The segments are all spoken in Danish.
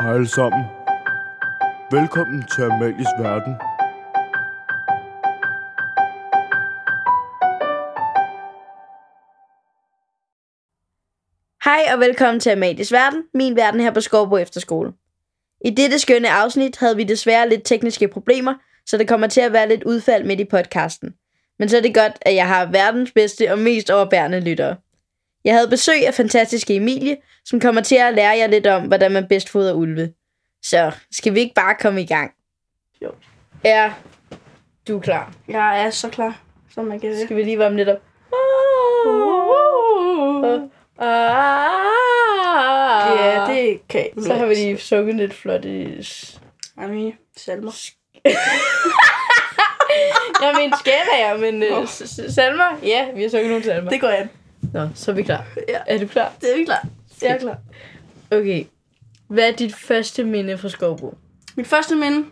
Hej alle sammen. Velkommen til Amalies Verden. Hej og velkommen til Amalies Verden, min verden her på Skovbo Efterskole. I dette skønne afsnit havde vi desværre lidt tekniske problemer, så det kommer til at være lidt udfald midt i podcasten. Men så er det godt, at jeg har verdens bedste og mest overbærende lyttere. Jeg havde besøg af fantastiske Emilie, som kommer til at lære jer lidt om, hvordan man bedst fodrer ulve. Så skal vi ikke bare komme i gang? Jo. Ja, du er klar. Jeg er så klar, som man kan Skal vi lige varme lidt op? Ja, det kan jeg. Så har vi lige sunget lidt flotte... Ami, salmer. Jeg mener skærager, men uh, salmer? Ja, vi har sunget nogle salmer. Det går an. Nå, så er vi klar. Ja. Er du klar? Det er vi klar. Jeg er klar. Okay. Hvad er dit første minde fra Skovbo? Mit første minde,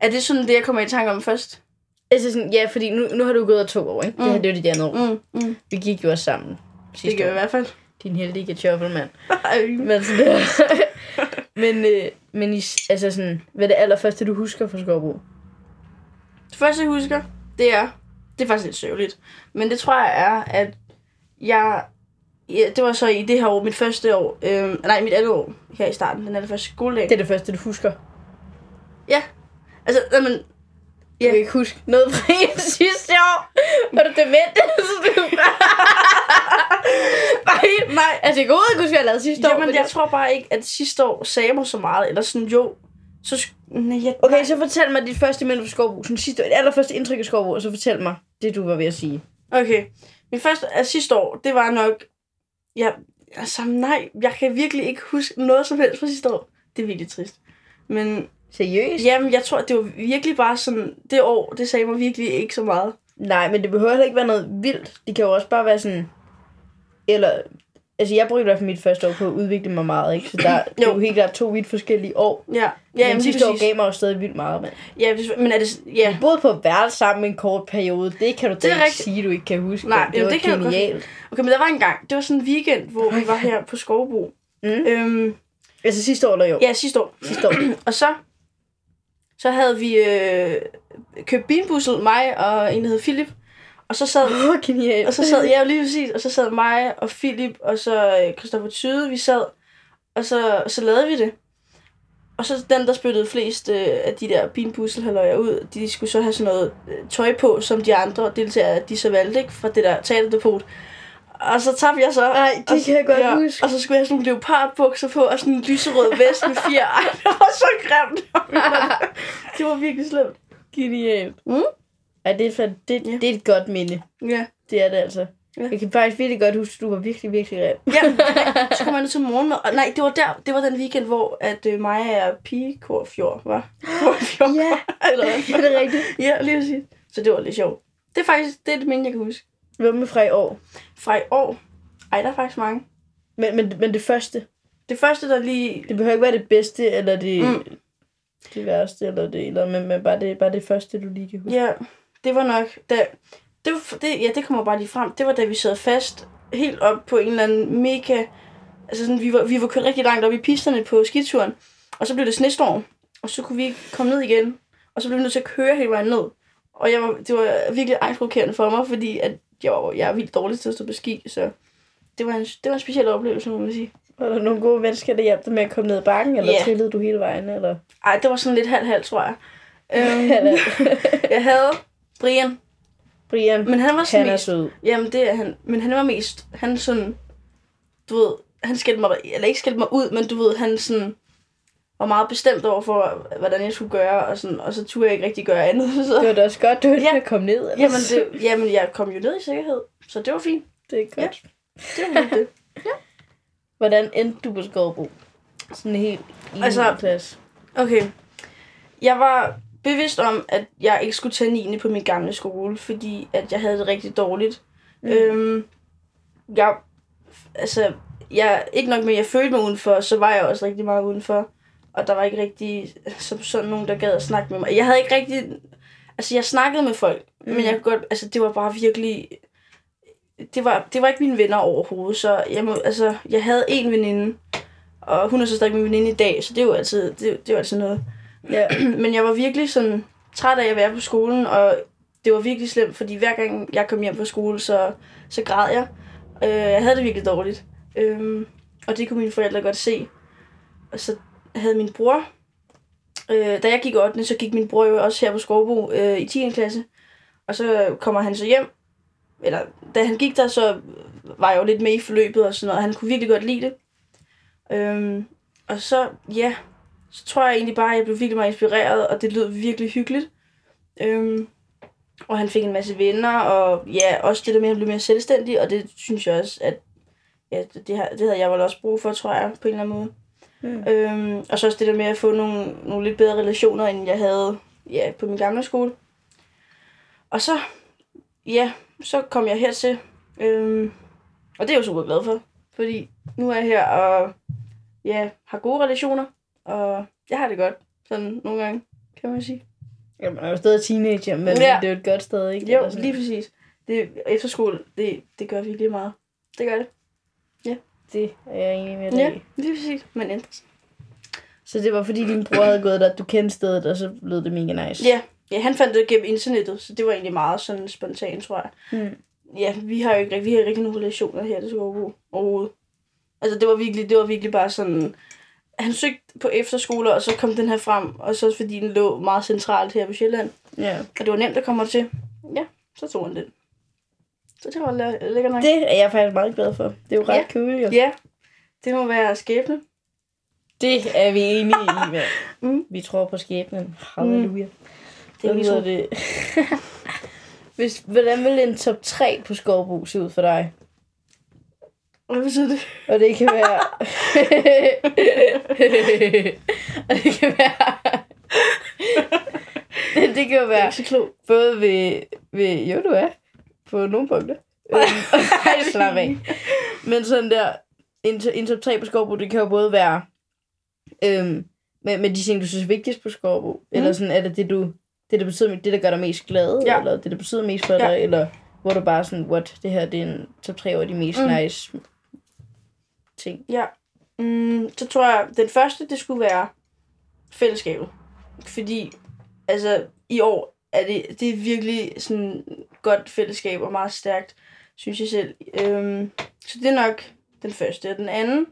er det sådan det, jeg kommer i tanke om først? Altså sådan, ja, fordi nu, nu har du gået to år, ikke? Det her Mm. det er jo dit andet år. Mm, mm. Vi gik jo også sammen. Det sidste gør jeg i hvert fald. Din heldige kartoffelmand. Men, sådan der. men, øh, men i, altså sådan, hvad er det allerførste, du husker fra Skovbo? Det første, jeg husker, det er... Det er faktisk lidt sørgeligt. Men det tror jeg er, at jeg... Ja, det var så i det her år, mit første år. Øhm, nej, mit andet år her i starten. Den er det første skoledag. Det er det første, du husker. Ja. Altså, jamen, Ja. Ja. Jeg kan ikke huske noget fra en sidste år. Var du dement? Nej, nej. altså jeg kan ikke huske, hvad jeg lavede sidste år. Jamen, men jeg det- tror bare ikke, at sidste år sagde mig så meget. Eller sådan, jo. Så... Nej, jeg, Okay, så fortæl mig dit første minde fra Skovbo. Sådan sidste det allerførste indtryk af Skovbo, og så fortæl mig det, du var ved at sige. Okay. Min første af sidste år, det var nok... Jeg, altså, nej, jeg kan virkelig ikke huske noget som helst fra sidste år. Det er virkelig trist. Men Seriøst? jamen, jeg tror, det var virkelig bare sådan... Det år, det sagde mig virkelig ikke så meget. Nej, men det behøver heller ikke være noget vildt. Det kan jo også bare være sådan... Eller... Altså, jeg brugte i hvert fald mit første år på at udvikle mig meget, ikke? Så der det er Jo. helt klart to vidt forskellige år. Ja, ja men jamen, sidste år gav mig jo stadig vildt meget, mand. Ja, men er det... Ja, Vi boede på værelse sammen en kort periode. Det kan du Det da ikke sige, du ikke kan huske. Nej, det jamen, var det kan jeg godt genialt. okay, men der var en gang, det var sådan en weekend, hvor vi var her på Skovbo. Mm. Øhm, Altså sidste år, eller jo? ja, sidste år. Sidste år. Og så, så havde vi øh, købt bilbussel, mig og en, der hed Philip. Og så sad, oh, og så sad, ja, lige præcis, og så sad mig og Philip, og så øh, Christoffer Tyde, vi sad, og så, og så lavede vi det. Og så den, der spyttede flest øh, af de der bilbusselhaløjer ud, de skulle så have sådan noget øh, tøj på, som de andre deltagere, de så valgte, ikke, fra det der teaterdepot. Og så tabte jeg så. Ej, det kan jeg godt huske. Og så skulle jeg have sådan nogle leopardbukser på, og sådan en lyserød vest med fire. Ej, det var så grimt. det var virkelig slemt. Genialt. Mm. Ej, det er, for, det, Ja. det er et godt minde. Ja. Det er det altså. Ja. Jeg kan faktisk virkelig godt huske, at du var virkelig, virkelig rem. Ja, så kom jeg ned til morgenmad. Og nej, det var der, det var den weekend, hvor at øh, mig og Pigekorfjord var. Korfjord. Ja. Eller hvad? er det rigtigt? Ja, lige præcis. Så det var lidt sjovt. Det er faktisk det, er det minde, jeg kan huske. Hvad med fra i år? Fra i år. Ej, der er faktisk mange. Men, men, men det første, Det første, der lige... det behøver ikke være det bedste, eller det, Mm. det værste, eller det, eller, men, men bare, det, bare det første, du lige kan huske. Ja, det var nok... Da, det, var, det, ja, det kommer bare lige frem. Det var da vi sad fast helt op på en eller anden mega... Altså sådan, vi var, vi var kørt rigtig langt op i pisterne på skituren. Og så blev det snestorm. Og så kunne vi ikke komme ned igen. Og så blev vi nødt til at køre hele vejen ned. Og jeg var, det var virkelig angstprovokerende for mig, fordi at jeg, var, jeg er vildt dårlig til at stå på ski. Så det var en, det var en speciel oplevelse, må man sige. Var der nogle gode mennesker, der hjalp dig med at komme ned ad bakken, eller yeah. trillede du hele vejen, eller? Ej, det var sådan lidt halv-halv, tror jeg. Øhm, jeg havde Brian, Brian, men han var sådan han er mest... sød. Jamen, det er han. Men han var mest... Han sådan... Du ved, han skældte mig... Eller ikke skældte mig ud, men du ved, han sådan var meget bestemt over for, hvordan jeg skulle gøre, og, sådan, og så turde jeg ikke rigtig gøre andet. Så. Det var da også godt, du ikke Ja. ja. komme ned. Eller? Jamen, det, jamen, jeg kom jo ned i sikkerhed, så det var fint. det er godt. Det var det. Hvordan endte du på Skovbo? Sådan helt i Altså- klasse. Okay. Jeg var bevidst om, at jeg ikke skulle tage 9. på min gamle skole, fordi at jeg havde det rigtig dårligt. Mm. Øhm, jeg, altså, jeg, ikke nok med, at jeg følte mig udenfor, så var jeg også rigtig meget udenfor. Og der var ikke rigtig som sådan nogen, der gad at snakke med mig. Jeg havde ikke rigtig... Altså, jeg snakkede med folk, mm. men jeg kunne godt... Altså, det var bare virkelig... Det var, det var ikke mine venner overhovedet, så jeg, må, altså, jeg havde en veninde, Og hun er så stadig min veninde i dag, så det er jo altid, det, det er jo altid noget. Ja. Men jeg var virkelig sådan træt af at være på skolen, og det var virkelig slemt, fordi hver gang jeg kom hjem fra skole, så, så græd jeg. Øh, jeg havde det virkelig dårligt. øh, og det kunne mine forældre godt se. Og så havde min bror, øh, da jeg gik 8. så gik min bror jo også her på Skovbo øh, i 10. klasse. Og så kommer han så hjem, eller da han gik der, så var jeg jo lidt med i forløbet og sådan noget, og han kunne virkelig godt lide det. Øh, og så, ja, så tror jeg egentlig bare, at jeg blev virkelig meget inspireret, og det lød virkelig hyggeligt. Øhm, og han fik en masse venner, og ja, også det der med, at han blev mere selvstændig, og det synes jeg også, at ja, det, har- det havde jeg vel også brug for, tror jeg, på en eller anden måde. Mm. Øhm, og så også det der med at få nogle, nogle lidt bedre relationer, end jeg havde ja, på min gamle skole. Og så, ja, så kom jeg hertil. Øhm, og det er jeg jo super glad for, fordi nu er jeg her og ja, har gode relationer, og jeg har det godt, sådan nogle gange, kan man sige. Jamen, jeg er jo stadig teenager, men Ja. ja. det er jo et godt sted, ikke? Jo, sådan. lige præcis. Det, efterskole, det, det gør virkelig meget. Det gør det. Det er jeg enig med dig Ja, lige præcis. Man ændrer sig. Så det var fordi din bror havde gået der, du kendte stedet, og så lød det mega nice. Ja, ja, han fandt det gennem internettet, så det var egentlig meget sådan spontant, tror jeg. Mm. Ja, vi har jo ikke, vi har ikke rigtig nogen relationer her til Skovbo overhovedet. Altså, det var virkelig, det var virkelig bare sådan... Han søgte på efterskoler, og så kom den her frem, og så fordi den lå meget centralt her på Sjælland, ja. og det var nemt at komme til, ja, så tog han den. Så det var læ- lækkert nok. Det er jeg faktisk meget glad for. Det er jo ret Ja. cool, jo. Ja, det må være skæbne. Det er vi enige i, med. Mm. Vi tror på skæbnen. Halleluja. Det er Hvad lige så. hedder det? Hvis, hvordan vil en top 3 på Skovbo se ud for dig? Hvad betyder det? Og det kan være... og det kan være... det kan jo er være så klog. både ved, ved... Jo, du er. På nogle punkter. Øhm, Ej, slap af. Men sådan der... En, en top 3 på Skovbo, det kan jo både være... Øhm, med, med de ting, du synes er vigtigst på Skovbo. Mm. Eller sådan, er det det, du... Det, der betyder, det, der gør dig mest glad, Ja. eller det, der betyder mest for Ja. dig, eller hvor du bare sådan, what, det her, det er en top 3 over de mest mm. nice ting. Ja. Mm, så tror jeg, den første, det skulle være fællesskabet. Fordi, altså, i år er det, det er virkelig sådan godt fællesskab og meget stærkt, synes jeg selv. Øhm, så det er nok den første. Og den anden,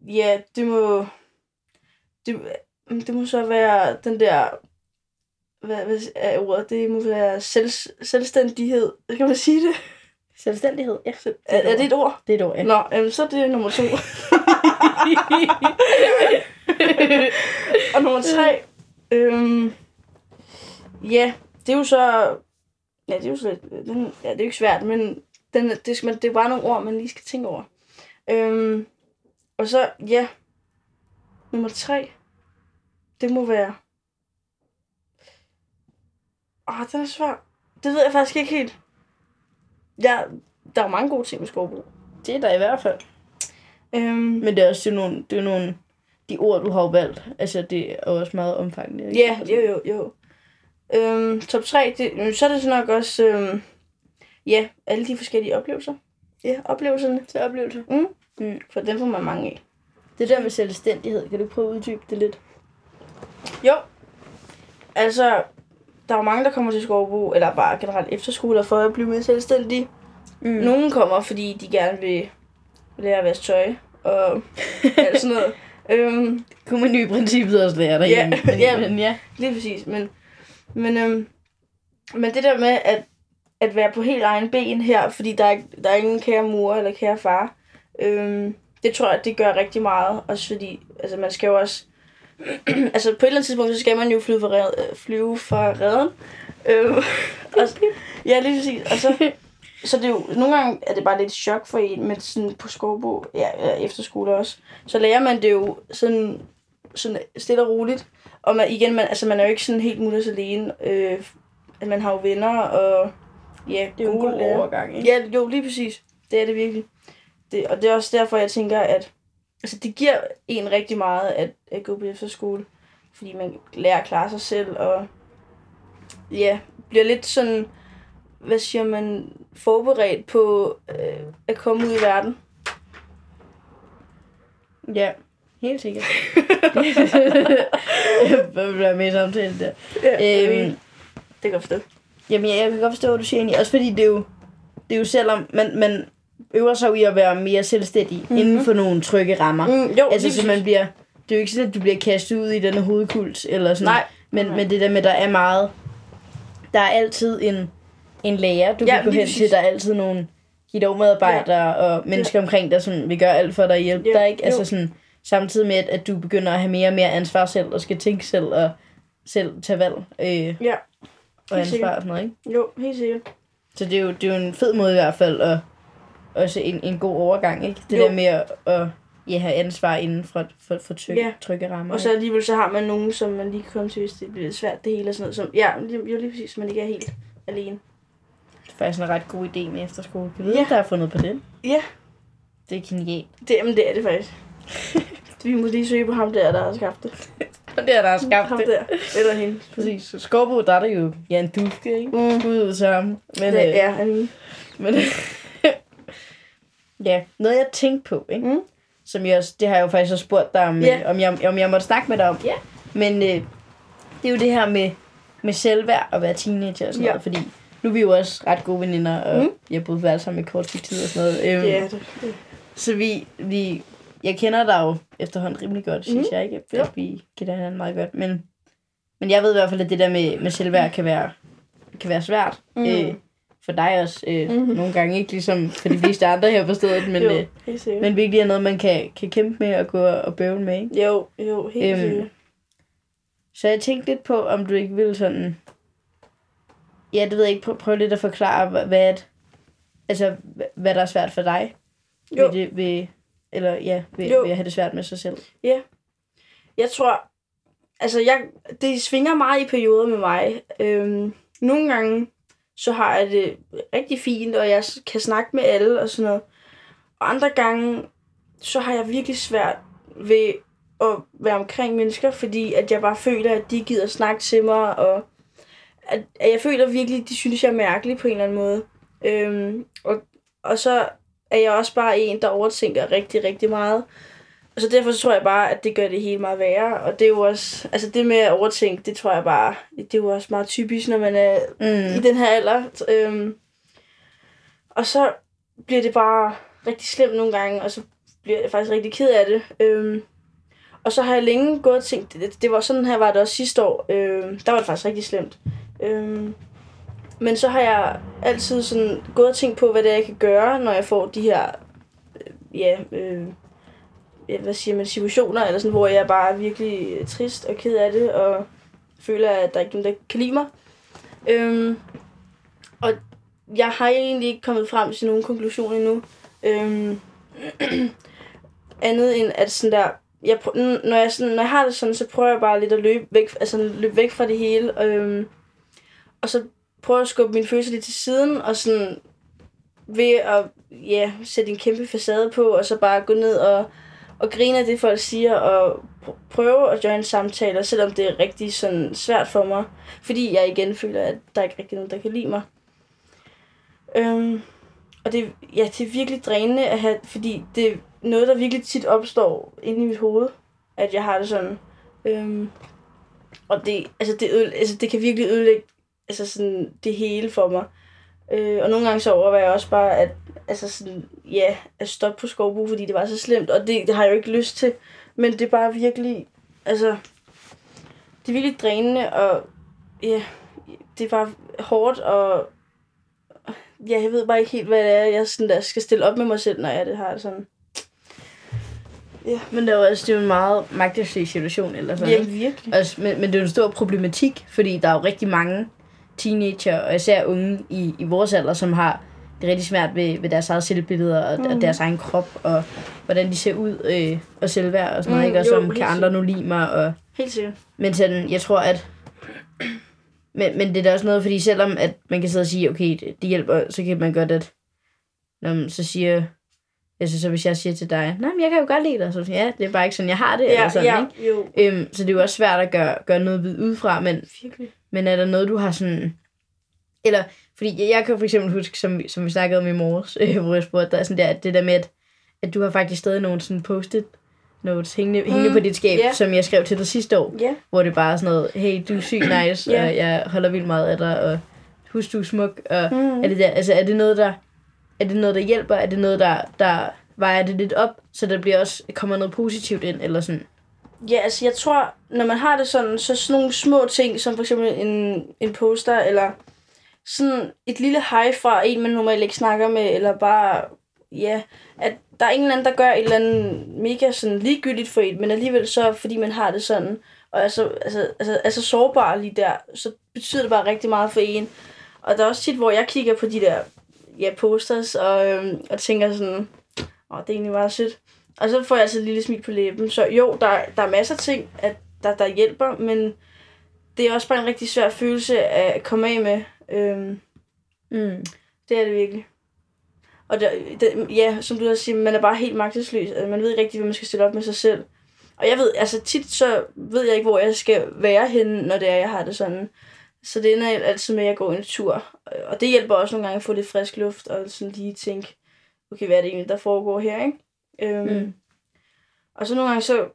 ja, det må, det, mm, det må så være den der, hvad, hvad er ordet? Det må være selv, selvstændighed. Kan man sige det? Selvstændighed, ja. Er, er det et ord? Det er et ord, ja. Nå, jamen, så er det nummer to. og nummer tre, øhm, ja, det er jo så, ja, det er jo så, den, ja, det er jo ikke svært, men den, det, skal man, det er bare nogle ord, man lige skal tænke over. Øhm, og så, ja, nummer tre, det må være, åh, den er svær. Det ved jeg faktisk ikke helt. Ja, der er mange gode ting med skovbrug. Det er der i hvert fald. Øhm, Men det er også det er nogle, det er nogle de ord, du har valgt. Altså, det er også meget omfangende. ikke? Ja, jo, jo, jo. Øhm, top 3, det, så er det så nok også, øhm, ja, alle de forskellige oplevelser. Ja, oplevelserne. Til oplevelser. For dem får man mange af. Det der med selvstændighed, kan du prøve at uddybe det lidt? Jo, altså, der er jo mange, der kommer til Skovbo, eller bare generelt efterskoler, for at blive mere selvstændige. Mm. Nogle kommer, fordi de gerne vil lære at vaske tøj, og alt sådan noget. øhm, Kunne man jo i princippet også lære derhjemme. Ja, men, ja. men ja. Lige præcis, men, men, øhm, men det der med at, at være på helt egen ben her, fordi der er, der er ingen kære mor eller kære far, øhm, det tror jeg, det gør rigtig meget. Også fordi, altså man skal jo også, altså på et eller andet tidspunkt, så skal man jo flyve fra, red, øh, flyve fra redden. Øhm, og, ja, lige præcis. Og så, så det er jo, nogle gange er det bare lidt chok for en, med sådan på skovbo, ja, efterskole også. Så lærer man det jo sådan, sådan stille og roligt. Og man, igen, man, altså, man er jo ikke sådan helt mutters alene. Øh, at man har jo venner, og ja, Det er jo en god overgang, ikke? Ja, jo, lige præcis. Det er det virkelig. Det, og det er også derfor, jeg tænker, at altså, det giver en rigtig meget at, at gå på efterskole. Fordi man lærer at klare sig selv, og ja, bliver lidt sådan, hvad siger man, forberedt på øh, at komme ud i verden. Ja. Helt sikkert. Hvad vil være med i samtalen der? Ja, Øhm, det kan jeg forstå. Jamen, jeg, jeg kan godt forstå, hvad du siger egentlig. Også fordi det er jo, det er jo selvom man, man øver sig i at være mere selvstændig mm-hmm. inden for nogle trygge rammer. Mm, jo, altså, så man bliver, det er jo ikke sådan, at du bliver kastet ud i den hovedkult, eller sådan. Nej. Men, Nej. men det der med, der er meget, der er altid en, en lærer, du Ja, kan gå hen til. Der er altid nogle medarbejdere ja. og mennesker ja. omkring dig, som vil gøre alt for dig at hjælpe Ja, dig. Ikke? Altså jo. sådan, samtidig med, at, at du begynder at have mere og mere ansvar selv, og skal tænke selv, og selv tage valg øh, Ja, og ansvar sikkert. og sådan noget. Ikke? jo, helt sikkert. Så det er jo, det er jo en fed måde i hvert fald, og også en, en god overgang, ikke? Det Jo. der med at, at ja, have ansvar inden for, for, for trygge, Ja. trygge rammer. Og så alligevel så har man nogen, som man lige kan komme til, hvis det bliver lidt svært det hele og sådan noget. Som, ja, jo lige præcis, man ikke er helt alene. Det er faktisk en ret god idé med efterskole. Kan vide, Ja. der er fundet på den? Ja, Det er genialt. det, jamen, det er det faktisk. Vi må lige søge på ham der, der har skabt det. Og det er der har skabt Ham det. der, eller hende. Præcis. Skorbo, der er der jo Jan Dufke, ikke? Mm. Skud ud ham. Men, Det øh, er han. men ja, noget jeg tænkte på, ikke? Mm. Som jeg også, det har jeg jo faktisk også spurgt dig om, Ja. yeah. om, jeg, om jeg måtte snakke med dig om. Ja. Men øh, det er jo det her med, med selvværd og være teenager og sådan Ja. noget, fordi nu er vi jo også ret gode veninder, og Mm. mm. jeg boede været sammen i kort tid og sådan noget. Øhm, Det er det. det. Så vi, vi, jeg kender dig jo efterhånden rimelig godt, synes Mhm. jeg ikke? At vi kender hinanden meget godt. Men, men jeg ved i hvert fald, at det der med, med selvværd kan være, kan være svært. Mm. Øh, for dig også. Øh, Mhm. Nogle gange ikke ligesom for de fleste andre her på stedet, men, jo, øh, men virkelig er noget, man kan, kan kæmpe med og gå og bøvle med. Ikke? Jo, jo, helt Øhm, sikkert. Så jeg tænkte lidt på, om du ikke ville sådan... Ja, det ved jeg ikke. Prøv, prøv lidt at forklare, hvad, er- altså, hvad- der er svært for dig. Jo. Ved det, ved, eller ja, ved, Jo. ved at have det svært med sig selv. Jeg tror, altså jeg, det svinger meget i perioder med mig. Øhm, nogle gange, så har jeg det rigtig fint, og jeg kan snakke med alle og sådan noget. Og andre gange, så har jeg virkelig svært ved at være omkring mennesker, fordi at jeg bare føler, at de gider snakke til mig, og at, at jeg føler virkelig, de synes, jeg er mærkelig på en eller anden måde. Øhm, og, og så er jeg også bare en, der overtænker rigtig, rigtig meget. Så derfor så tror jeg bare, at det gør det hele meget værre. Og det er jo også, altså det med at overtænke, det tror jeg bare, det er jo også meget typisk, når man er mm. i den her alder. Øhm, og så bliver det bare rigtig slemt nogle gange, og så bliver jeg faktisk rigtig ked af det. Øhm, og så har jeg længe gået og tænkt, det, det var sådan her, var det også sidste år. Øhm, der var det faktisk rigtig slemt. Øhm, men så har jeg altid sådan gået og tænkt på, hvad det er, jeg kan gøre, når jeg får de her, øh, ja, øh, Øh, hvad siger man, situationer, eller sådan, hvor jeg bare er virkelig øh, trist og ked af det, og føler, at der ikke nogen, der kan lide mig. Øhm, og jeg har egentlig ikke kommet frem til nogen konklusion endnu. Øhm, andet end at sådan der, jeg, når, jeg sådan, når jeg har det sådan, så prøver jeg bare lidt at løbe væk, altså løbe væk fra det hele. Øhm, og så prøver jeg at skubbe mine følelser lidt til siden, og sådan ved at ja, sætte en kæmpe facade på, og så bare gå ned og, og grine af det, folk siger, og prøve at join samtaler, selvom det er rigtig sådan svært for mig. Fordi jeg igen føler, at der ikke er rigtig nogen, der kan lide mig. Øhm, og det, ja, det er virkelig drænende at have, fordi det er noget, der virkelig tit opstår inde i mit hoved, at jeg har det sådan. Øhm, og det, altså det, altså det kan virkelig ødelægge altså sådan det hele for mig. Øh, og nogle gange så overvejer jeg også bare, at, altså sådan, ja, at stoppe på skovbo, fordi det var så slemt, og det, det har jeg jo ikke lyst til. Men det er bare virkelig, altså, det er virkelig drænende, og ja, det er bare hårdt, og ja, jeg ved bare ikke helt, hvad det er, jeg sådan der skal stille op med mig selv, når jeg det har sådan. Men det er jo også det er jo en meget magtesløs situation, eller sådan, Ja, virkelig. Altså, men, men det er jo en stor problematik, fordi der er jo rigtig mange teenager, og især unge i, i vores alder, som har det rigtig svært ved, ved deres eget selvbilleder og, mm. og deres egen krop, og hvordan de ser ud, øh, og selvværd og sådan noget, Mm, ikke? Og jo, som kan andre nu lide mig, og Helt sikkert. Men sådan, jeg tror, at... Men, men det er da også noget, fordi selvom at man kan sidde og sige, okay, det, det hjælper, så kan man godt, at... Når man så siger... Altså, så hvis jeg siger til dig, nej, men jeg kan jo godt lide dig, så siger ja, det er bare ikke sådan, jeg har det, eller Ja, sådan, ja, ikke? jo. Øhm, så det er jo også svært at gøre, gøre noget ved udefra, men, Virkelig. men er der noget, du har sådan... Eller, fordi jeg, kan for eksempel huske, som, som vi snakkede om i morges, øh, hvor jeg spurgte dig, sådan der, det der med, at, at du har faktisk stadig nogle sådan post-it notes hængende, hængende på dit skab, ja. som jeg skrev til dig sidste år, Ja. hvor det bare er sådan noget, hey, du er sygt nice, Ja. og jeg holder vildt meget af dig, og husk, du er smuk, og Mm. er det der, altså er det noget, der, er det noget, der hjælper, er det noget, der, der vejer det lidt op, så der bliver også, kommer noget positivt ind, eller sådan, Ja, altså jeg tror, når man har det sådan, så sådan nogle små ting, som for eksempel en, en poster, eller sådan et lille hej fra en, man normalt ikke snakker med, eller bare, ja, at der er ingen anden, der gør et eller andet mega sådan ligegyldigt for en, men alligevel så, fordi man har det sådan, og er så, altså, altså, er så sårbar lige der, så betyder det bare rigtig meget for en. Og der er også tit, hvor jeg kigger på de der ja, posters, og, øhm, og tænker sådan, åh, det er egentlig meget sødt. Og så får jeg altså et lille smil på læben. Så jo, der, der er masser af ting, at der, der hjælper, men det er også bare en rigtig svær følelse at komme af med. Øhm, mm. det er det virkelig. Og der, det, ja, som du også siger, man er bare helt magtesløs. Altså, man ved ikke rigtig, hvad man skal stille op med sig selv. Og jeg ved, altså tit så ved jeg ikke, hvor jeg skal være henne, når det er, jeg har det sådan. Så det ender altid med, at jeg går en tur. Og det hjælper også nogle gange at få lidt frisk luft, og sådan lige tænke, okay, hvad er det egentlig, der foregår her, ikke? Øhm, Mm. Og så nogle gange, så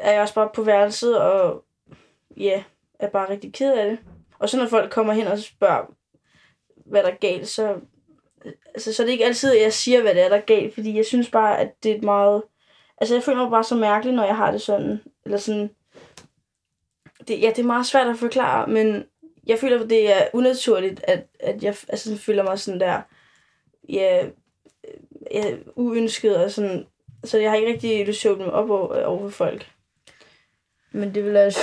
er jeg også bare på værelset, og ja, er bare rigtig ked af det. Og så når folk kommer hen og spørger, hvad der er galt, så, altså, så er det ikke altid, at jeg siger, hvad det er, der er galt, fordi jeg synes bare, at det er et meget... Altså, jeg føler mig bare så mærkelig, når jeg har det sådan. Eller sådan... Det, ja, det er meget svært at forklare, men jeg føler, at det er unaturligt, at, at jeg altså, føler mig sådan der... Ja, ja, uønsket og sådan... Så jeg har ikke rigtig lyst til at åbne mig op over, over for folk. Men det vil også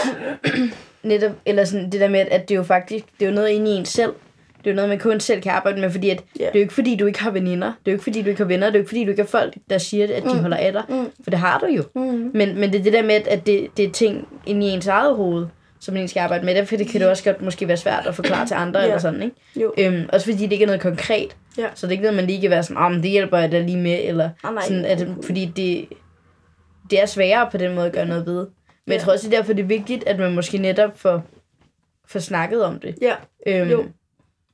netop, eller sådan det der med, at det er jo faktisk, det er jo noget inde i en selv. Det er jo noget, man kun selv kan arbejde med, fordi at, Ja. det er jo ikke fordi, du ikke har veninder. Det er jo ikke fordi, du ikke har venner. Det er jo ikke fordi, du ikke har folk, der siger, at de Mm. holder af dig. Mm. For det har du jo. Mm. Men, men det er det der med, at det, det er ting inde i ens eget hoved, som man skal arbejde med. Derfor det kan det også godt måske være svært at forklare til andre Ja. eller sådan, ikke? Jo. Øhm, også fordi det ikke er noget konkret. Ja. Så det er ikke noget, man lige kan være sådan, om det hjælper jeg da lige med, eller Ah, nej. sådan, at, fordi det, det er sværere på den måde at gøre noget ved. Men jeg tror også, det er derfor, det er vigtigt, at man måske netop får, får snakket om det. Ja. Øhm, Jo.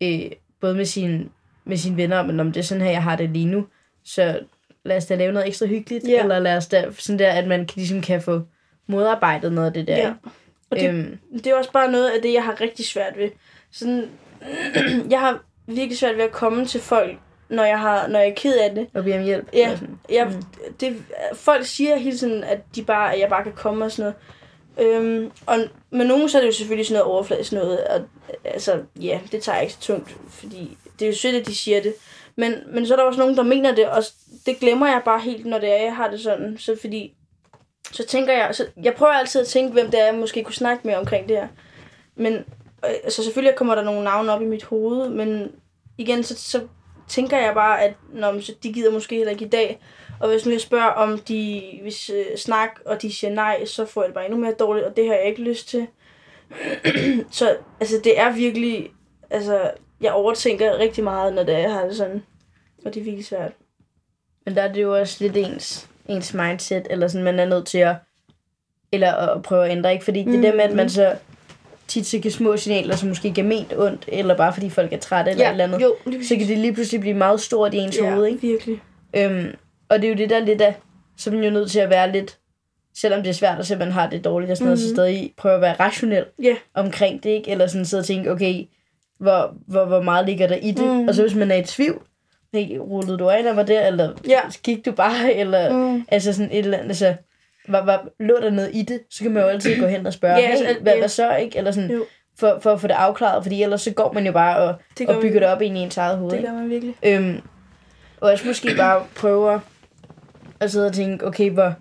Øh, både med sine, med sine venner, men om det er sådan her, jeg har det lige nu. Så lad os da lave noget ekstra hyggeligt, Ja. eller lad os da, sådan der, at man ligesom kan få modarbejdet noget af det der. Ja. Og det, Øhm, det er også bare noget af det, jeg har rigtig svært ved. Sådan, jeg har virkelig svært ved at komme til folk, når jeg, har, når jeg er ked af det. og bede om hjælp. Ja. Jeg, Mm. det, folk siger hele tiden, at, de bare, at jeg bare kan komme og sådan noget. Øhm, og med nogen så er det jo selvfølgelig sådan noget overfladisk noget. Og, altså, ja, det tager jeg ikke så tungt, fordi det er jo sødt, at de siger det. Men, men så er der også nogen, der mener det, og det glemmer jeg bare helt, når det er, jeg har det sådan. Så fordi, så tænker jeg, så jeg prøver altid at tænke, hvem det er, jeg måske kunne snakke med omkring det her. Men, øh, altså selvfølgelig kommer der nogle navne op i mit hoved, men igen, så, så tænker jeg bare, at når, så de gider måske heller ikke i dag. Og hvis nu jeg spørger, om de vil øh, snakke, og de siger nej, så får jeg det bare endnu mere dårligt, og det har jeg ikke lyst til. så altså, det er virkelig... Altså, jeg overtænker rigtig meget, når det er, jeg har det sådan. Og det er virkelig svært. Men der er det jo også lidt ens, ens mindset, eller sådan, man er nødt til at, eller at prøve at ændre, ikke? Fordi det der med, at man så tit så kan små signaler, som måske ikke er ment ondt, eller bare fordi folk er trætte eller et eller andet, jo, så kan det lige pludselig blive meget stort i ens ja, hoved, ikke? virkelig. Øhm, og det er jo det der lidt af, så er man jo nødt til at være lidt, selvom det er svært at se, at man har det dårligt og sådan noget, så Mhm. stadig prøve at være rationel Ja. omkring det, ikke? Eller sådan sidde og tænke, okay, hvor, hvor, hvor meget ligger der i det? Mhm. Og så hvis man er i tvivl, hey, rullede du af mig der, eller Ja. gik du bare, eller Mm. altså sådan et eller andet, altså, hvad, hvad, lå der noget i det, så kan man jo altid gå hen og spørge, Ja, ja, altså, hey, hvad, ja. hvad så, ikke? Eller sådan, Jo. for, for at få det afklaret, fordi ellers så går man jo bare og, Det og bygger man. det op ind i ens eget hoved, Det gør man virkelig. Øhm, og også måske bare prøve at sidde og tænke, okay, hvor,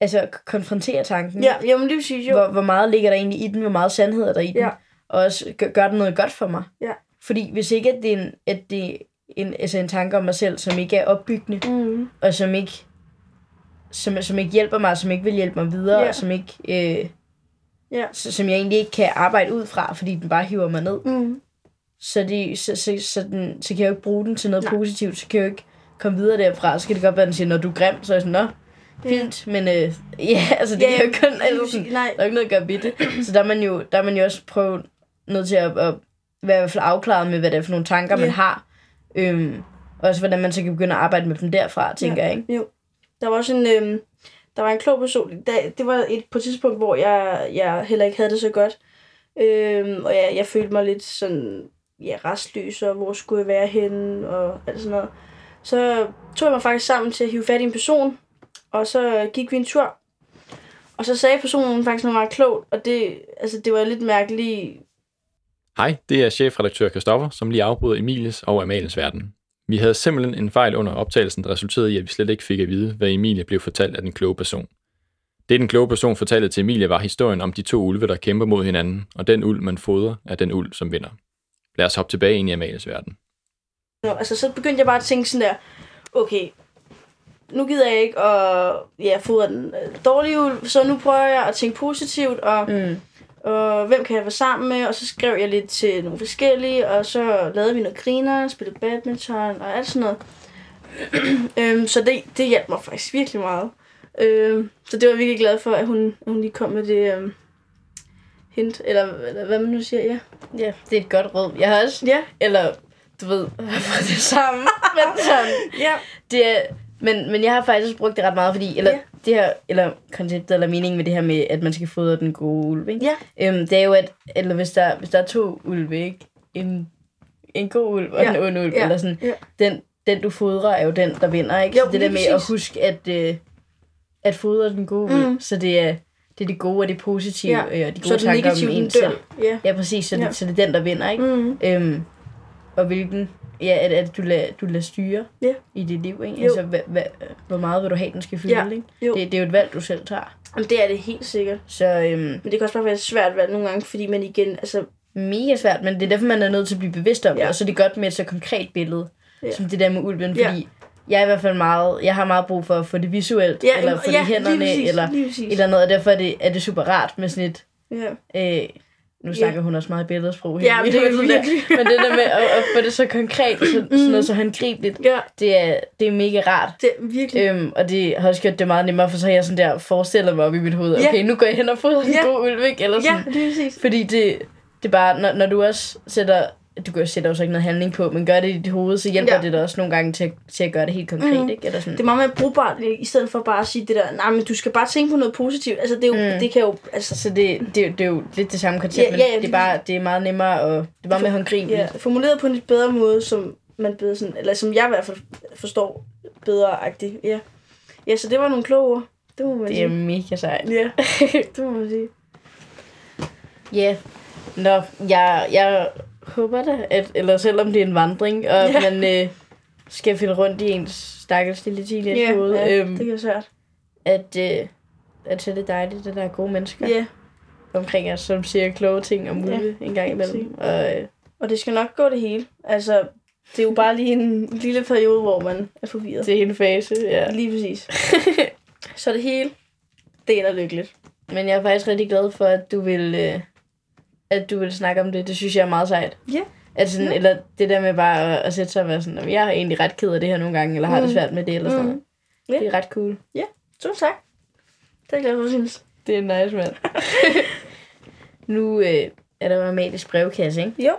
altså konfrontere tanken. Ja, jamen det vil sige, jo. Hvor, hvor meget ligger der egentlig i den, hvor meget sandhed er der i den, Ja. og også gør, gør det noget godt for mig. Ja. Fordi hvis ikke at det er en, at det er en, altså en tanke om mig selv, som ikke er opbyggende, Mm. og som ikke, som, som ikke hjælper mig, som ikke vil hjælpe mig videre, Ja. og som ikke, øh, Ja. s- som jeg egentlig ikke kan arbejde ud fra, fordi den bare hiver mig ned, Mm. så, det, så, så, så, den, så kan jeg jo ikke bruge den til noget Nej. Positivt, så kan jeg jo ikke komme videre derfra, så kan det godt være, at den siger, når du er grim, så er jeg sådan, nå, fint, men øh, ja, altså det Ja, kan jo ikke kun, altså, sådan, nej. der er ikke noget at gøre ved det, så der er man jo, der er man jo også prøvet nødt til at, at være i hvert fald afklaret med, hvad det er for nogle tanker, man Ja. har, øhm, og også hvordan man så kan begynde at arbejde med dem derfra, tænker Ja. jeg, ikke? Jo. Der var også en, øhm, der var en klog person. Der, det var et på et tidspunkt, hvor jeg, jeg heller ikke havde det så godt. Øhm, og jeg, jeg følte mig lidt sådan, ja, restløs, og hvor skulle jeg være henne, og alt sådan noget. Så tog jeg mig faktisk sammen til at hive fat i en person, og så gik vi en tur. Og så sagde personen faktisk noget meget klogt, og det, altså, det var lidt mærkeligt. Hej, det er chefredaktør Kristoffer, som lige afbryder Emilies og Amaliens verden. Vi havde simpelthen en fejl under optagelsen, der resulterede i, at vi slet ikke fik at vide, hvad Emilie blev fortalt af den kloge person. Det, den kloge person fortalte til Emilie, var historien om de to ulve, der kæmper mod hinanden, og den ulv, man fodrer, er den ulv, som vinder. Lad os hoppe tilbage ind i Amalies verden. Nå, altså, så begyndte jeg bare at tænke sådan der, okay, nu gider jeg ikke at ja, fodre den øh, dårlige ulv, så nu prøver jeg at tænke positivt, og, Mm. Og hvem kan jeg være sammen med, og så skrev jeg lidt til nogle forskellige, og så lavede vi noget griner, spillede badminton og alt sådan noget. øhm, så det, det hjalp mig faktisk virkelig meget. Øhm, så det var jeg virkelig glad for, at hun, hun lige kom med det øhm, hint, eller, eller hvad man nu siger, ja. Ja, det er et godt råd. Jeg har også, Ja, eller du ved, det samme, men sådan, ja, det er, men, men jeg har faktisk brugt det ret meget, fordi, eller Ja. det her, eller konceptet, eller meningen med det her med, at man skal fodre den gode ulv, ikke? ja, Øhm, det er jo, at, eller hvis der, hvis der er to ulve, ikke? En, en god ulv og Ja. en ond ulv, Ja. eller sådan, Ja. den, den du fodrer er jo den, der vinder, ikke? Jo, så det der med præcis. at huske, at, øh, at fodre den gode ulv, Mm. så det er, det er det gode og det positive, Ja. ja. og de så gode det tanker om en selv. Ja. Ja, præcis, så, ja. Det, så det er den, der vinder, ikke? Mm. Øhm, og hvilken, ja, at, at du lader, du lader styre Ja. i dit liv, ikke? Jo. Altså, hva, hva, hvor meget vil du have, den skal fylde, Ja. ikke? Jo. Det, det er jo et valg, du selv tager. Jamen, det er det helt sikkert. Så øhm, Men det kan også bare være svært valg nogle gange, fordi man igen, altså, mega svært, men det er derfor, man er nødt til at blive bevidst om det, Ja. og så er det godt med et så konkret billede, Ja. ja. som det der med ulven, Ja. fordi jeg er i hvert fald meget, jeg har meget brug for at få det visuelt, ja, eller få ja, det i hænderne, lige præcis, eller lige præcis. eller noget, og derfor er det, er det super rart med sådan et, Ja. øh, nu snakker hun også meget billedsprog Ja, men det er virkelig. men det der med at, at få det så konkret, så, sådan noget så håndgribeligt, ja, det er, det er mega rart. det er virkelig. Øhm, og det har også gjort det meget nemmere, for så har jeg sådan der forestillet mig op i mit hoved, Ja. okay, nu går jeg hen og fodrer en Ja. god ikke? Eller sådan. ja, det er præcis. Fordi det, det er bare, når, når du også sætter, du kan sætte også ikke noget handling på, men gør det i dit hoved, så hjælper Ja. det dig også nogle gange til, at- til at gøre det helt konkret, mm. ikke? Eller sådan. Det er meget mere brugbart, i stedet for bare at sige det der, nej, men du skal bare tænke på noget positivt. Altså, det, er jo, Mm. det kan jo, altså, Så det, det, det er jo lidt det samme koncept, Ja, men ja, ja, det, er bare, det er meget nemmere, og det er meget mere håndgribeligt. ja, formuleret på en lidt bedre måde, som man bedre sådan, eller som jeg i hvert fald forstår bedre-agtigt. Ja. ja, så det var nogle kloge ord. Det må man Det er sige. mega sejt. Ja, det må man sige. Ja, Nå, jeg, jeg håber da, at, eller selvom det er en vandring, og Ja. ja. man øh, skal finde rundt i ens stakkels lille teenage Ja, ja, øhm, det være svært. at, øh, at så er det dejligt, at der er gode mennesker Ja, omkring os, som siger kloge ting om Ja, ulve en gang imellem. Og, øh, og det skal nok gå det hele. Altså, det er jo bare lige en lille periode, hvor man er forvirret. det er en fase, ja. Lige præcis. så det hele, det er da lykkeligt. Men jeg er faktisk rigtig glad for, at du vil, øh, at du vil snakke om det. Det synes jeg er meget sejt. Ja. At sådan, Ja. Eller det der med bare at, at sætte sig og være sådan, "Jamen, jeg er egentlig ret ked af det her nogle gange, eller har det Mm. svært med det, eller sådan Mm. noget. Ja. Det er ret cool. Tusind tak. Det er jeg glad for, synes. Det er nice, mand. nu øh, er der jo Amalies brevkasse, ikke? Jo.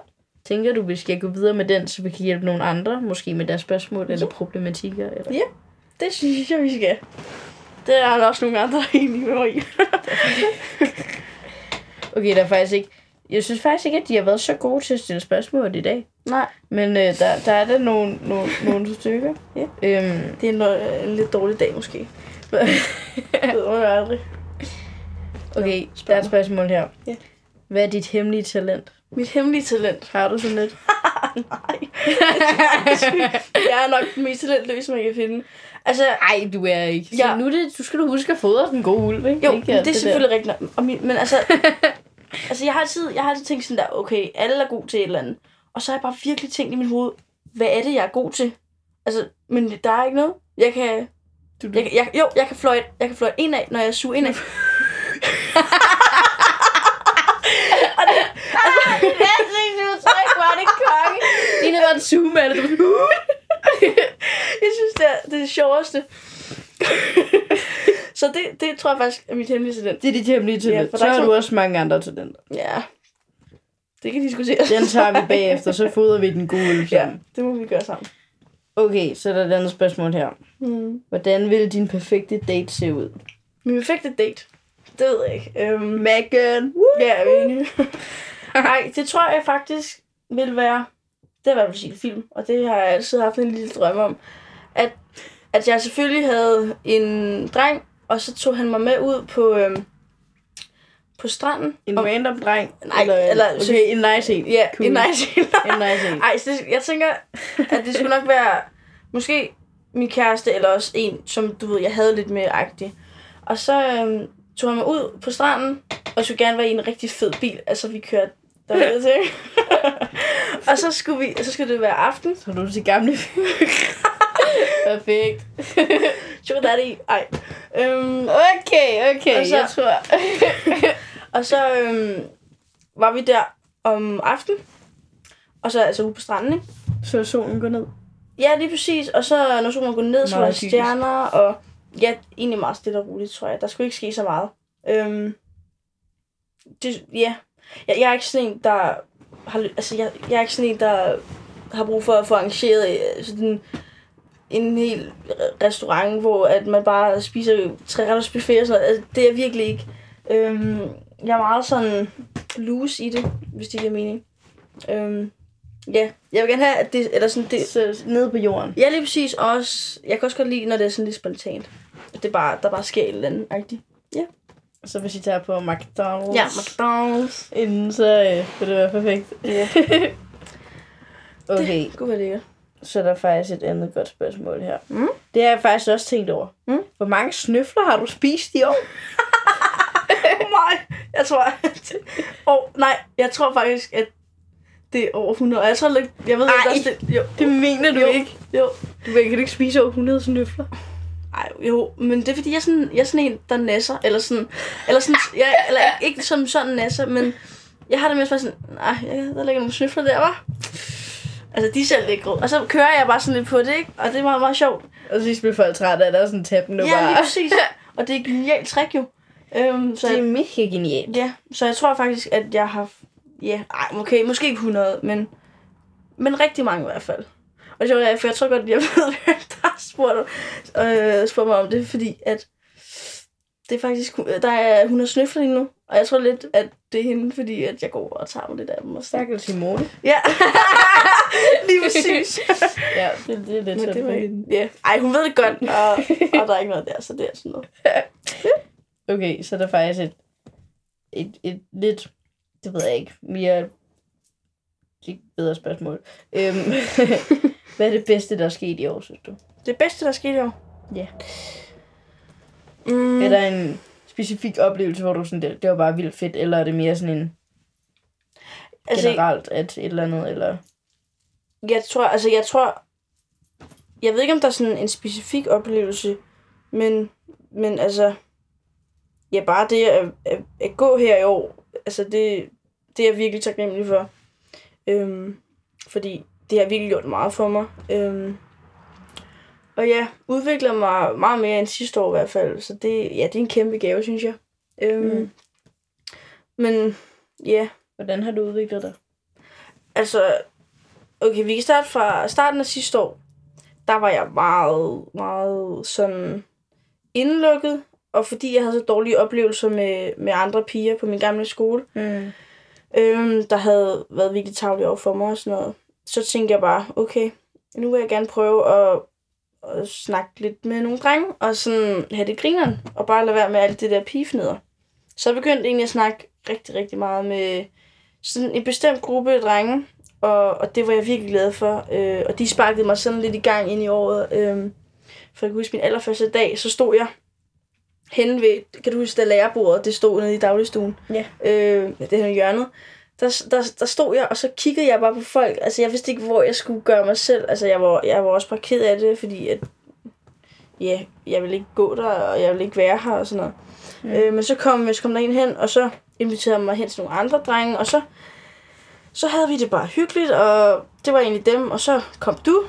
Tænker du, vi skal gå videre med den, så vi kan hjælpe nogle andre, måske med deres spørgsmål eller problematikker? Eller? Ja. Det synes jeg, vi skal. Det er der også nogle andre, der er med mig i. Okay, der er faktisk ikke... Jeg synes faktisk ikke, at de har været så gode til at stille spørgsmål i dag. Nej, Men øh, der, der er der nogle, nogle, nogle stykker. Ja. Øhm, det er en, øh, en lidt dårlig dag måske. det ved man jo aldrig. okay, Nå, der er et spørgsmål her. Ja. Hvad er dit hemmelige talent? Mit hemmelige talent. Har du sådan lidt? Nej. jeg er nok den mest talentløse, man kan finde. Altså, Ej, du er ikke. Så Ja. nu er det, du skal du huske at fodre den gode ulv, ikke? jo, ikke det, det er der. selvfølgelig rigtigt. Og min, men altså, altså jeg, har altid, jeg har altid tænkt sådan der, okay, alle er gode til et eller andet. Og så har jeg bare virkelig tænkt i mit hoved, hvad er det, jeg er god til? Altså, men der er ikke noget. Jeg kan, Du, du. jeg, jeg, jo, jeg kan fløjte, jeg kan fløjte ind af, når jeg suger ind af. og det, Ansigtsudtryk var det konge. Lige var en zoom af det. jeg synes, det er det, er det sjoveste. så det, det tror jeg faktisk er mit hemmelige talent. Det er dit hemmelige talent. Ja, så er har du også mange andre talenter. Ja, det kan diskuteres. Den tager vi bagefter, så fodrer vi den gode ulv Ja, det må vi gøre sammen. Okay, så er der et andet spørgsmål her. Mm. Hvordan vil din perfekte date se ud? Min perfekte date. Det ved jeg ikke. Øhm, Megan. ja, er enige? Nej, det tror jeg faktisk vil være... Det er hvert fald sin film, og det har jeg altid haft en lille drøm om. At, at jeg selvfølgelig havde en dreng, og så tog han mig med ud på, øhm, på stranden. En Og- random dreng. Nej, eller, eller- okay, en nice en. Ja, Cool. en nice en. En nice en. Ej, så det, jeg tænker, at det skulle nok være måske min kæreste, eller også en, som du ved, jeg havde lidt mere agtig. Og så øhm, tog han mig ud på stranden, og skulle gerne være i en rigtig fed bil. Altså, vi kørte derude til. og så skulle, vi, så skulle det være aften. Så er du til gamle Perfekt. Sugar daddy. Ej. Øhm, Okay, okay. Og så- jeg tror... og så øhm, var vi der om aftenen. Og så altså ude på stranden, ikke? Så solen går ned. Ja, lige præcis. Og så når solen går ned, så var der stjerner, og ja, egentlig meget stille og roligt, tror jeg. Der skulle ikke ske så meget. Øhm, det, ja, jeg, jeg er ikke sådan en, der har, altså jeg, jeg er ikke sådan en, der har brug for at få arrangeret øh, sådan en hel restaurant, hvor at man bare spiser tre retters buffet og sådan noget. Altså, det er jeg virkelig ikke. Øhm, jeg er meget sådan loose i det, hvis det giver mening. Øhm, ja, jeg vil gerne have, at det, eller sådan, det, Så nede på jorden. Ja, lige præcis. Også, jeg kan også godt lide, når det er sådan lidt spontant. At det bare, der bare sker et eller andet. Agtigt. Så hvis I tager på McDonald's. Ja, McDonald's. Inden, så øh, vil det være perfekt. Ja. Okay, Det kunne være lækkert. Så er der faktisk et andet godt spørgsmål her. Mm. Det har jeg faktisk også tænkt over. Mm. Hvor mange snøfler har du spist i år? Oh my. Jeg tror, at... Oh, nej, jeg tror faktisk, at det er over 100. Og jeg tror lidt... Jeg ved Ej. ikke det... Jo. Det mener du jo. ikke. Jo. Du kan ikke spise over 100 snøfler. Ej, jo, men det er fordi, jeg er sådan, jeg er sådan en, der nasser, eller sådan, eller sådan, jeg, eller ikke som sådan nasser, men jeg har det med at sådan, nej, ja, der ligger nogle snøfler der, var. Altså, de ser lækre ud. Og så kører jeg bare sådan lidt på det, ikke? Og det er meget, meget sjovt. Og så bliver folk trætte af, at der er sådan en tappen nu Ja, bare. lige præcis. Og det er et genialt trick jo. Øhm, så, Det er jeg, mega genialt. ja, så jeg tror faktisk, at jeg har... Ja, ej, okay, måske ikke 100, men, men rigtig mange i hvert fald. Og det er sjovt, for jeg tror godt, jeg ved, hvem der har spurgt, øh, spurgt mig om det, fordi at det er faktisk, der er 100 snøfler lige nu, og jeg tror lidt, at det er hende, fordi at jeg går og tager mig lidt af dem. Og. Stakkels Simone. Ja, lige præcis. Ja, det, det er lidt Men sådan det var, ja. Ej, hun ved det godt, og, og der er ikke noget der, så det er sådan noget. Okay, så er der faktisk et, et, et lidt, det ved jeg ikke, mere ikke bedre spørgsmål. Øhm, hvad er det bedste, der er sket i år, synes du? Det bedste, der skete i år? Ja. Mm. Er der en specifik oplevelse, hvor du sådan, det, det var bare vildt fedt, eller er det mere sådan en altså, generelt, at et eller andet, eller... Jeg tror, altså jeg tror, jeg ved ikke, om der er sådan en specifik oplevelse, men, men altså, ja, bare det at, at, at gå her i år, altså det, det er jeg virkelig taknemmelig for. Øhm, fordi det har virkelig gjort meget for mig. Øhm, og ja, udvikler mig meget mere end sidste år i hvert fald, så det, ja, det er en kæmpe gave, synes jeg. Øhm, Mm. Men ja, Hvordan har du udviklet dig? Altså, okay, vi kan starte fra starten af sidste år. Der var jeg meget, meget sådan indelukket. Og fordi jeg havde så dårlige oplevelser med, med andre piger på min gamle skole, Mm. øhm, der havde været virkelig tavlige over for mig og sådan noget, så tænkte jeg bare, okay, nu vil jeg gerne prøve at, at snakke lidt med nogle drenge, og sådan have det grineren, og bare lade være med alt det der pigefneder. Så jeg begyndte egentlig at snakke rigtig, rigtig meget med sådan en bestemt gruppe af drenge, og, og det var jeg virkelig glad for. Øh, og de sparkede mig sådan lidt i gang ind i året. Øh, for jeg kan huske min allerførste dag, så stod jeg henne ved, kan du huske, da lærerbordet, det stod nede i dagligstuen. Ja. Øh, det her hjørnet. Der, der, der stod jeg, og så kiggede jeg bare på folk. Altså, jeg vidste ikke, hvor jeg skulle gøre mig selv. Altså, jeg var, jeg var også bare ked af det, fordi at, ja, jeg ville ikke gå der, og jeg ville ikke være her og sådan noget. Mm. Øh, men så kom, så kom der en hen, og så inviterede mig hen til nogle andre drenge, og så, så havde vi det bare hyggeligt, og det var egentlig dem, og så kom du.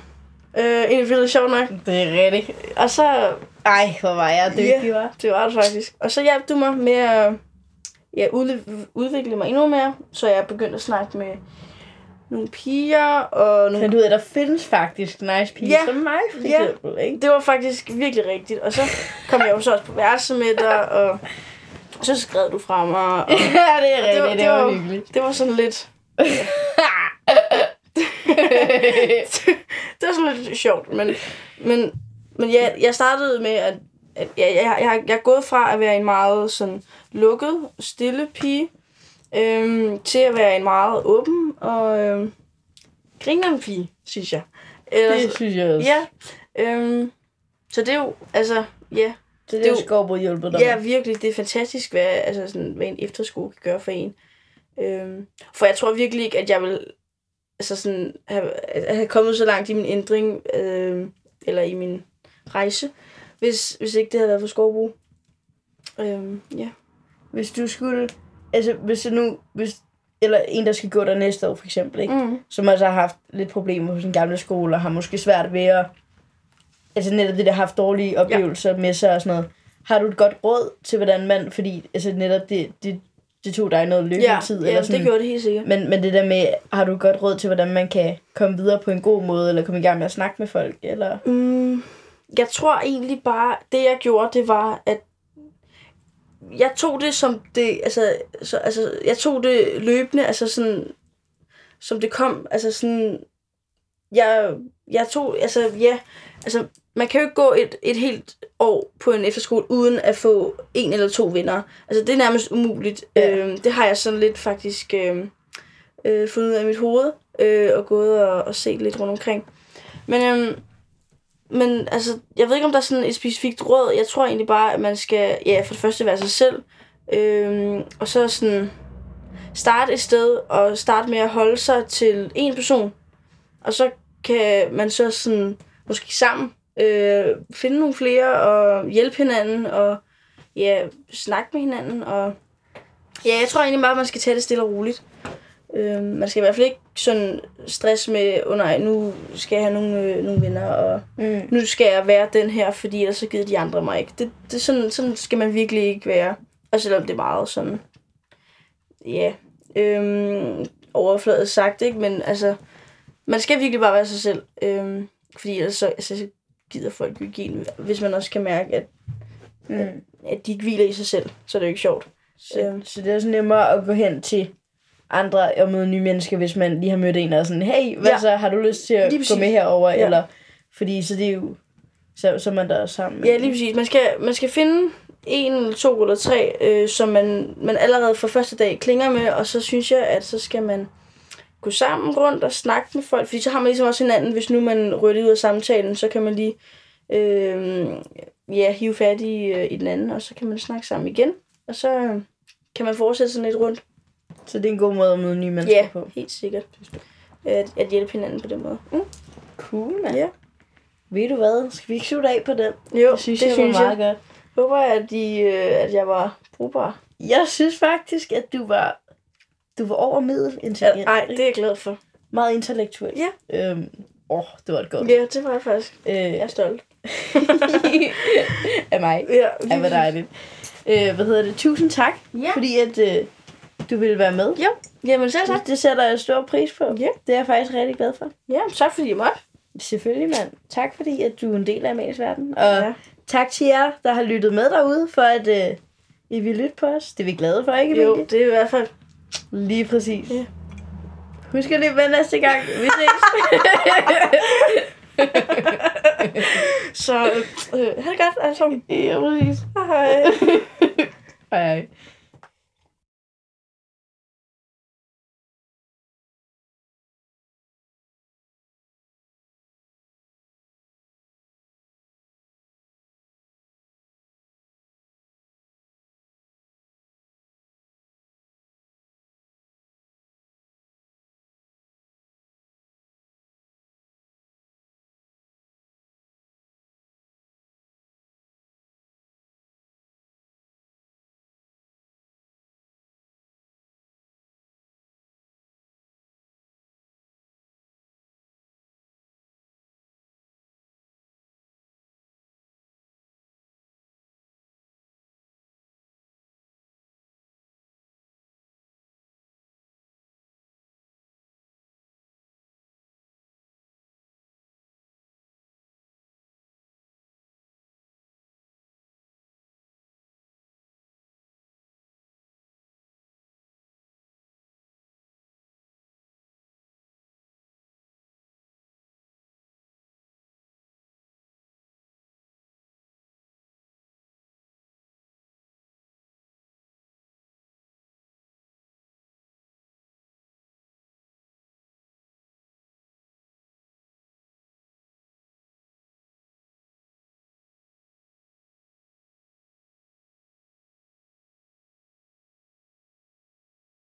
Øh, egentlig vildt sjovt nok. Det er rigtigt. Og så, Ej, hvor var jeg dygtig, Ja. var. det var det faktisk. Og så hjalp du mig med at ja, udvikle mig endnu mere, så jeg begyndte at snakke med nogle piger og nogle Men du ved, der findes faktisk nice piger Ja. som mig, for Ja. eksempel, ikke? det var faktisk virkelig rigtigt. Og så kom jeg jo så også på værelse med dig, og så skrev du fra mig. Og Ja, det er det rigtigt, var- det, det var, var- hyggeligt. det var sådan lidt... det var sådan lidt sjovt, men, men, men ja, jeg startede med, at, at jeg, jeg, jeg, jeg er gået fra at være en meget sådan lukket, stille pige, øhm, til at være en meget åben og øhm, grineren pige, synes jeg. Eller, Det synes jeg også. ja, øhm, så det er jo, altså, ja, Så det det er er jo Skorbo hjulpet dig Ja, virkelig. Det er fantastisk, hvad, altså sådan, hvad en efterskole kan gøre for en. Øhm, for jeg tror virkelig ikke, at jeg vil altså sådan, have, have kommet så langt i min ændring, øhm, eller i min rejse, hvis, hvis ikke det havde været for Skovbro. Øhm, ja. Hvis du skulle... Altså, hvis du nu... Hvis, eller en, der skal gå der næste år, for eksempel, ikke? Mm. som også har haft lidt problemer på sin gamle skole, og har måske svært ved at... Altså netop det, der har haft dårlige oplevelser ja. med sig og sådan noget. Har du et godt råd til, hvordan man... Fordi altså netop det, det, det tog dig noget Ja, løbetid. ja eller sådan. det gjorde det helt sikkert. Men, men det der med, har du godt råd til, hvordan man kan komme videre på en god måde, eller komme i gang med at snakke med folk, eller... Mm, jeg tror egentlig bare, det jeg gjorde, det var, at jeg tog det som det, altså, så, altså jeg tog det løbende, altså sådan, som det kom, altså sådan, jeg, jeg tog, altså ja, altså man kan jo ikke gå et, et helt år på en efterskole, uden at få en eller to venner. Altså det er nærmest umuligt. Ja. Øhm, det har jeg sådan lidt faktisk øh, øh, fundet ud af i mit hoved, øh, og gået og, og set lidt rundt omkring. Men, øhm, men altså, jeg ved ikke, om der er sådan et specifikt råd. Jeg tror egentlig bare, at man skal, ja, for det første være sig selv. Øhm, og så sådan starte et sted og starte med at holde sig til en person. Og så kan man så sådan, måske sammen, øh, finde nogle flere og hjælpe hinanden og ja, snakke med hinanden. Og ja, jeg tror egentlig bare, at man skal tage det stille og roligt. Øh, man skal i hvert fald ikke sådan stress med, oh nej, nu skal jeg have nogle, øh, nogle venner, og Mm. nu skal jeg være den her, fordi ellers så gider de andre mig ikke. Det, det, sådan, sådan skal man virkelig ikke være. Og selvom det er meget sådan, ja, øhm, overfladet sagt, ikke? Men altså, man skal virkelig bare være sig selv. Øhm, fordi ellers så, altså, så gider folk ikke en, hvis man også kan mærke, at, Mm. at de ikke hviler i sig selv, så er det jo ikke sjovt. Så, Øhm. så det er også nemmere at gå hen til andre og møde nye mennesker, hvis man lige har mødt en, er sådan, hey, hvad Ja. så, har du lyst til at Lige gå præcis. med herover Ja. Eller, fordi så det er jo, så, så er man der sammen. Ja, lige præcis. Man skal, man skal finde en eller to eller tre, øh, som man, man allerede fra første dag klinger med, og så synes jeg, at så skal man gå sammen rundt og snakke med folk, fordi så har man ligesom også hinanden, hvis nu man rydder ud af samtalen, så kan man lige øh, ja, hive fat i, øh, i den anden, og så kan man snakke sammen igen, og så øh, kan man fortsætte sådan lidt rundt. Så det er en god måde at møde nye mennesker Ja, på. helt sikkert. At, at hjælpe hinanden på den måde. Mm. Cool, mand. Ja. Ved du hvad? Skal vi ikke slutte af på den? Jo, det synes det jeg synes var meget jeg. godt. Håber, at, de, øh, at jeg var brugbar. Jeg synes faktisk, at du var, du var over middel Ja, intelligent. ej, det er jeg glad for. Meget intellektuel. Ja. Øhm, åh, det var et godt. Ja, det var jeg faktisk. Øh, Jeg er stolt. af mig. Ja, Ej, hvor dejligt. Øh, hvad hedder det? Tusind tak, Ja. fordi at øh, du ville være med. Jo, jamen selv tak. Det, det sætter jeg stor pris på. Ja. Det er jeg faktisk rigtig glad for. Ja, tak fordi jeg måtte. Selvfølgelig, mand. Tak fordi, at du er en del af Amalies verden. Og Ja. tak til jer, der har lyttet med derude, for at øh, I vil lytte på os. Det er vi glade for, ikke Jo, det er i hvert fald. Lige præcis. Ja. Husk at med næste gang. Vi ses. Så øh, øh, ha' det godt sammen. ja, præcis. Hej. hej.